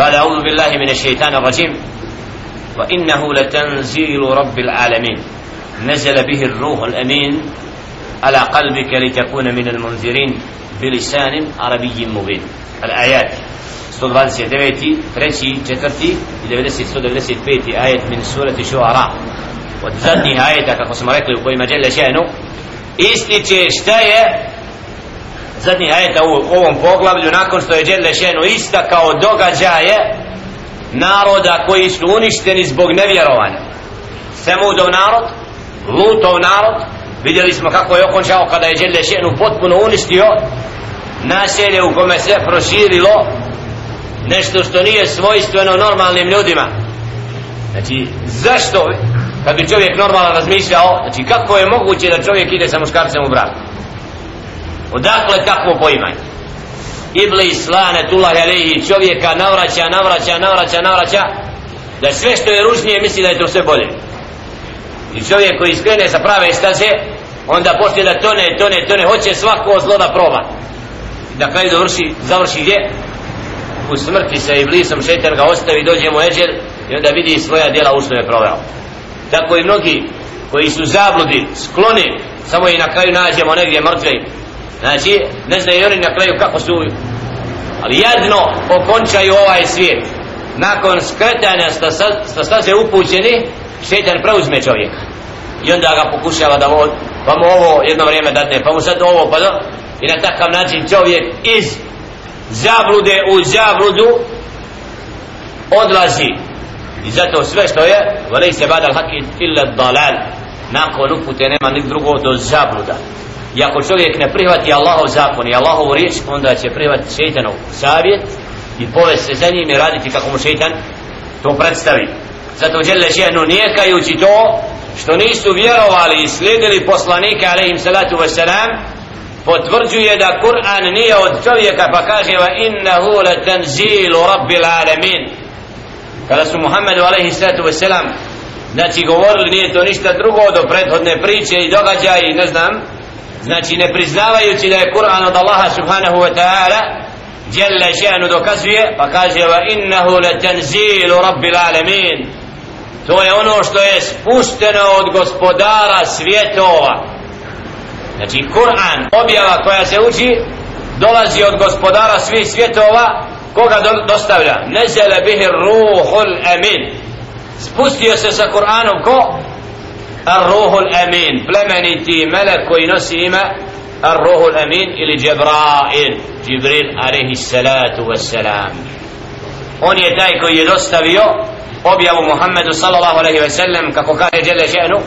بعد أعوذ بالله من الشيطان الرجيم. وإنه لتنزيل رب العالمين. نزل به الروح الأمين على قلبك لتكون من المنذرين بلسان عربي مبين. الآيات. 129 treći, četvrti i 90, 195 ajet min surati šuara od zadnjih ajeta kako smo rekli u kojima žele šenu ističe zadnji ajeta u ovom poglavlju nakon što je žele šenu istakao događaje naroda koji su uništeni zbog nevjerovanja. Semudov narod Lutov narod vidjeli smo kako je okončao kada je žele šenu potpuno uništio naselje u kome se proširilo nešto što nije svojstveno normalnim ljudima. Znači zašto kad bi čovjek normalno razmišljao znači kako je moguće da čovjek ide sa muškarcem u brak? Odakle takvo poimanje? Iblis lane tullah alihi čovjeka navraća, navraća, navraća, navraća da sve što je ružnije misli da je to sve bolje. I čovjek koji iskrene sa prave staze onda počne da tone, tone, tone hoće svako zlo da proba. Da kraju završi, završi gdje? U smrti sa iblisom šetan ga ostavi dođe mu eđel i onda vidi svoja djela u što je proveo. Tako i mnogi koji su zabludi skloni samo i na kraju nađemo negdje mrtve znači ne znaju oni na kraju kako su ali jedno okončaju ovaj svijet. Nakon skretanja sta staze upućeni šetan preuzme čovjeka. I onda ga pokušava da vod pa mu ovo jedno vrijeme dadne pa mu sad ovo pa da i na takav način čovjek iz zablude u zabludu odlazi. I zato sve što je volej se badal hakid illa dalal. Nakon upute nema nik drugo do zabluda i ako čovjek ne prihvati Allahov zakon i Allahovu riječ onda će prihvati šeitanov savjet i povesti se za njim i raditi kako mu šeitan to predstavi. Zato žele ženu nijekajući to što nisu vjerovali i slijedili poslanike alaihim salatu wasalam potvrđuje da Kur'an nije od čovjeka pa kaže va innahu la tanzilu rabbil alamin. Kada su Muhammedu alaihi salatu wasalam znači govorili nije to ništa drugo do prethodne priče i događaja i ne znam znači ne priznavajući da je Kur'an od Allaha subhanahu wa ta'ala jalla še'nu dokazuje pa kaže va innahu la tanzilu rabbil alamin. To je ono što je spušteno od gospodara svjetova. Znači Kur'an, objava koja se uči dolazi od gospodara svih svjetova koga do, dostavlja? Nezele bihi ruhul amin. Spustio se sa Kur'anom ko? Ar-ruhul amin plemeniti melek koji nosi ime ar-ruhul amin ili Jibrail Jibril alaihi salatu wassalam on je taj koji je dostavio objavu Muhammedu sallallahu alaihi wa sallam kako kaže Jelle še'nu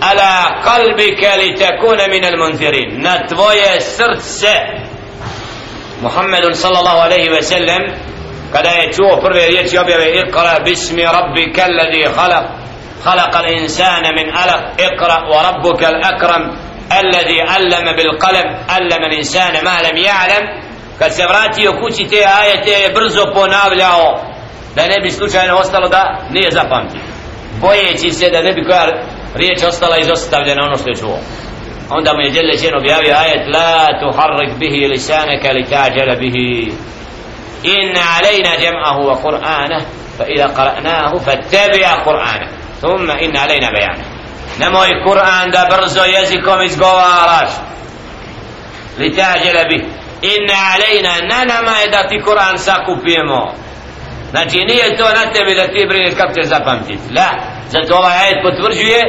ala qalbika litakuna min al-munzirin na tvoje srce Muhammedun sallallahu alaihi ve sellem kada je čuo prve riječi objave iqra bismi rabbika alladhi khalaq خلق الإنسان من ألق اقرأ وربك الأكرم. الذي علم بالقلم. علم الإنسان ما لم يعلم. فسبراتي وكوشي تي آية برزو بوناب لأو لا نبي سلوشي أنا وصل دا نيزا فانت بويتي سيدا نبي كوية ريش وصل إذا استطاب لنا ونصل شوه عندما يجل شيء نبي آية لا تحرك به لسانك لتعجل به إن علينا جمعه وقرآنه فإذا قرأناه فاتبع قرآنه thumma inna alejna bejana nemoj Kur'an da brzo jezikom izgovaraš. Li tađala bih inna alejna na nama je da ti Kur'an sakupimo znači nije to na tebi da ti brineš kako ćeš zapamtiti la zato ovaj ajet potvrđuje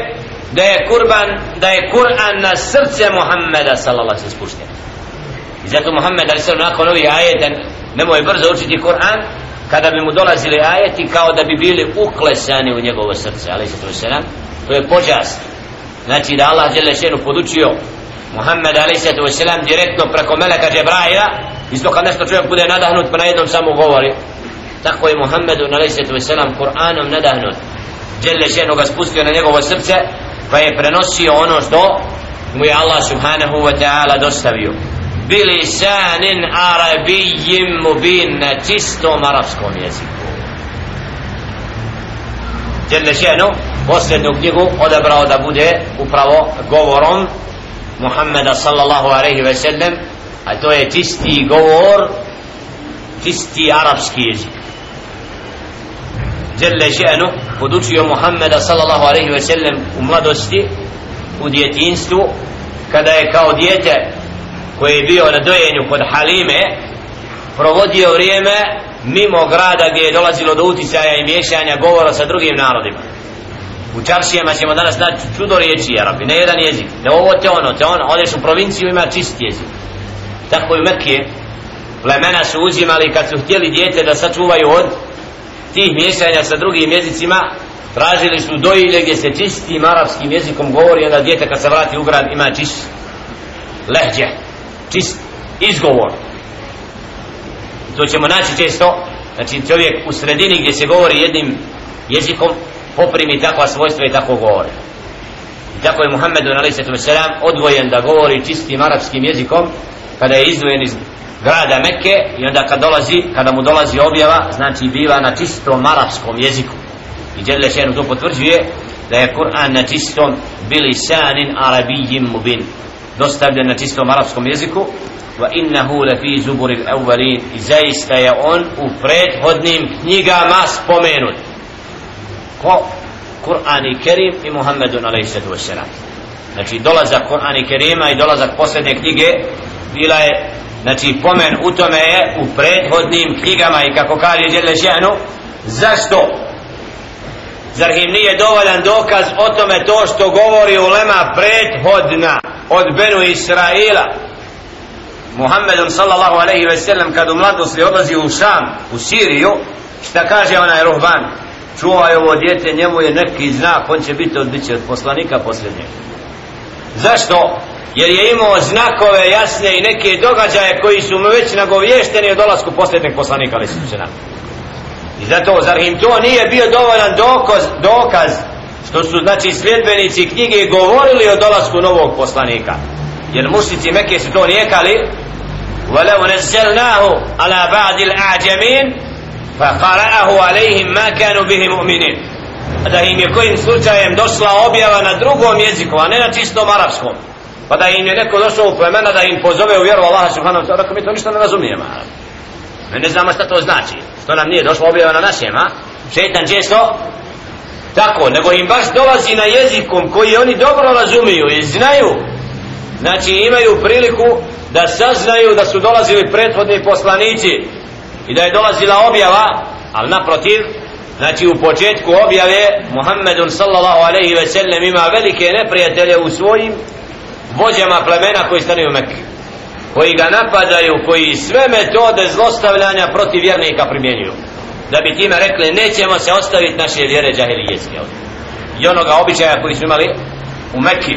da je kurban da je Kur'an na srce Muhammeda sallallahu alejhi ve spušten. I zato Muhammed alejhi sallam nakon ovih ajeta nemoj brzo učiti Kur'an kada bi mu dolazili ajeti kao da bi bili uklesani u njegovo srce ali sallam to je počast znači da Allah dželle šenu podučio Muhammed alejhi selam direktno preko meleka Džebraila isto kad nešto čovjek bude nadahnut pa na jednom samo govori. Tako je Muhammedu alejhi selam Kur'anom nadahnut. Jelle šenu ga spustio na njegovo srce pa je prenosio ono što mu je Allah subhanahu wa ta'ala dostavio bilisanin arabijim mubin na čistom arabskom jeziku Jelle šenu posljednu knjigu odebrao da bude upravo govorom Muhammeda sallallahu alaihi ve sellem a to je čisti govor čisti arapski jezik Jelle še'nu podučio Muhammeda sallallahu alaihi ve sellem u mladosti u djetinstvu kada je kao djete koji je bio na dojenju kod Halime provodio vrijeme mimo grada gdje je dolazilo do uticaja i miješanja govora sa drugim narodima. U čaršijama ćemo danas naći čudo riječi Arabi, ne jedan jezik ne ovo te ono, te ono, odeš u provinciju ima čist jezik. Tako i Mekije plemena su uzimali kad su htjeli djete da sačuvaju od tih miješanja sa drugim jezicima tražili su dojilje gdje se čistim arapskim jezikom govori onda djete kad se vrati u grad ima čist lehđe čist izgovor. To ćemo naći često znači čovjek u sredini gdje se govori jednim jezikom poprimi takva svojstva i tako govori. I tako je Muhammedun a.s. odvojen da govori čistim arapskim jezikom kada je izdvojen iz grada Mekke i onda kad dolazi, kada mu dolazi objava znači biva na čistom arapskom jeziku. I Đelešenu to potvrđuje da je Kur'an na čistom bilisanin arabijim mubin dostavljen na čistom arapskom jeziku. Wa innahu lafi zubur al-awwalin zaista je on u prethodnim knjigama spomenut. Ko? Kur'an i Kerim i Muhammedun alejhi wassalam znači dolazak Kur'an i Kerima i dolazak posljednje knjige bila je znači pomen u tome je u prethodnim knjigama i kako kaže Đele Šehnu zašto? Zar im nije dovoljan dokaz o tome to što govori ulema prethodna? Od Benu Israila. Muhammedun sallallahu alaihi ve sellem kad u mladosti odlazi u Šam u Siriju šta kaže onaj ruhban? Čuvaj ovo djete njemu je neki znak on će biti od biće od poslanika posljednjeg zašto? Jer je imao znakove jasne i neke događaje koji su mu već nagovješteni o dolasku posljednjeg poslanika ali su se i zato zar im to nije bio dovoljan dokaz, dokaz što su znači sljedbenici knjige govorili o dolasku novog poslanika jer mušnici Mekke su to nijekali ولو نزلناه على بعض الأعجمين فقرأه عليهم ما كانوا به مؤمنين da im je kojim slučajem došla objava na drugom jeziku, a ne na čistom arapskom pa da im je neko došao u plemena da im pozove u vjeru Allaha subhanahu wa ta'ala, rekao mi to ništa ne razumijemo. Mi ne znamo šta to znači, što nam nije došlo objava na našem, a? Šetan često tako, nego im baš dolazi na jezikom koji oni dobro razumiju i znaju, znači imaju priliku da saznaju da su dolazili prethodni poslanici i da je dolazila objava, ali naprotiv, znači u početku objave Muhammedun sallallahu alaihi ve sellem ima velike neprijatelje u svojim vođama plemena koji stanuju u Mekke koji ga napadaju, koji sve metode zlostavljanja protiv vjernika primjenjuju da bi time rekli nećemo se ostaviti naše vjere džahilijetske i onoga običaja koji su imali u Mekki.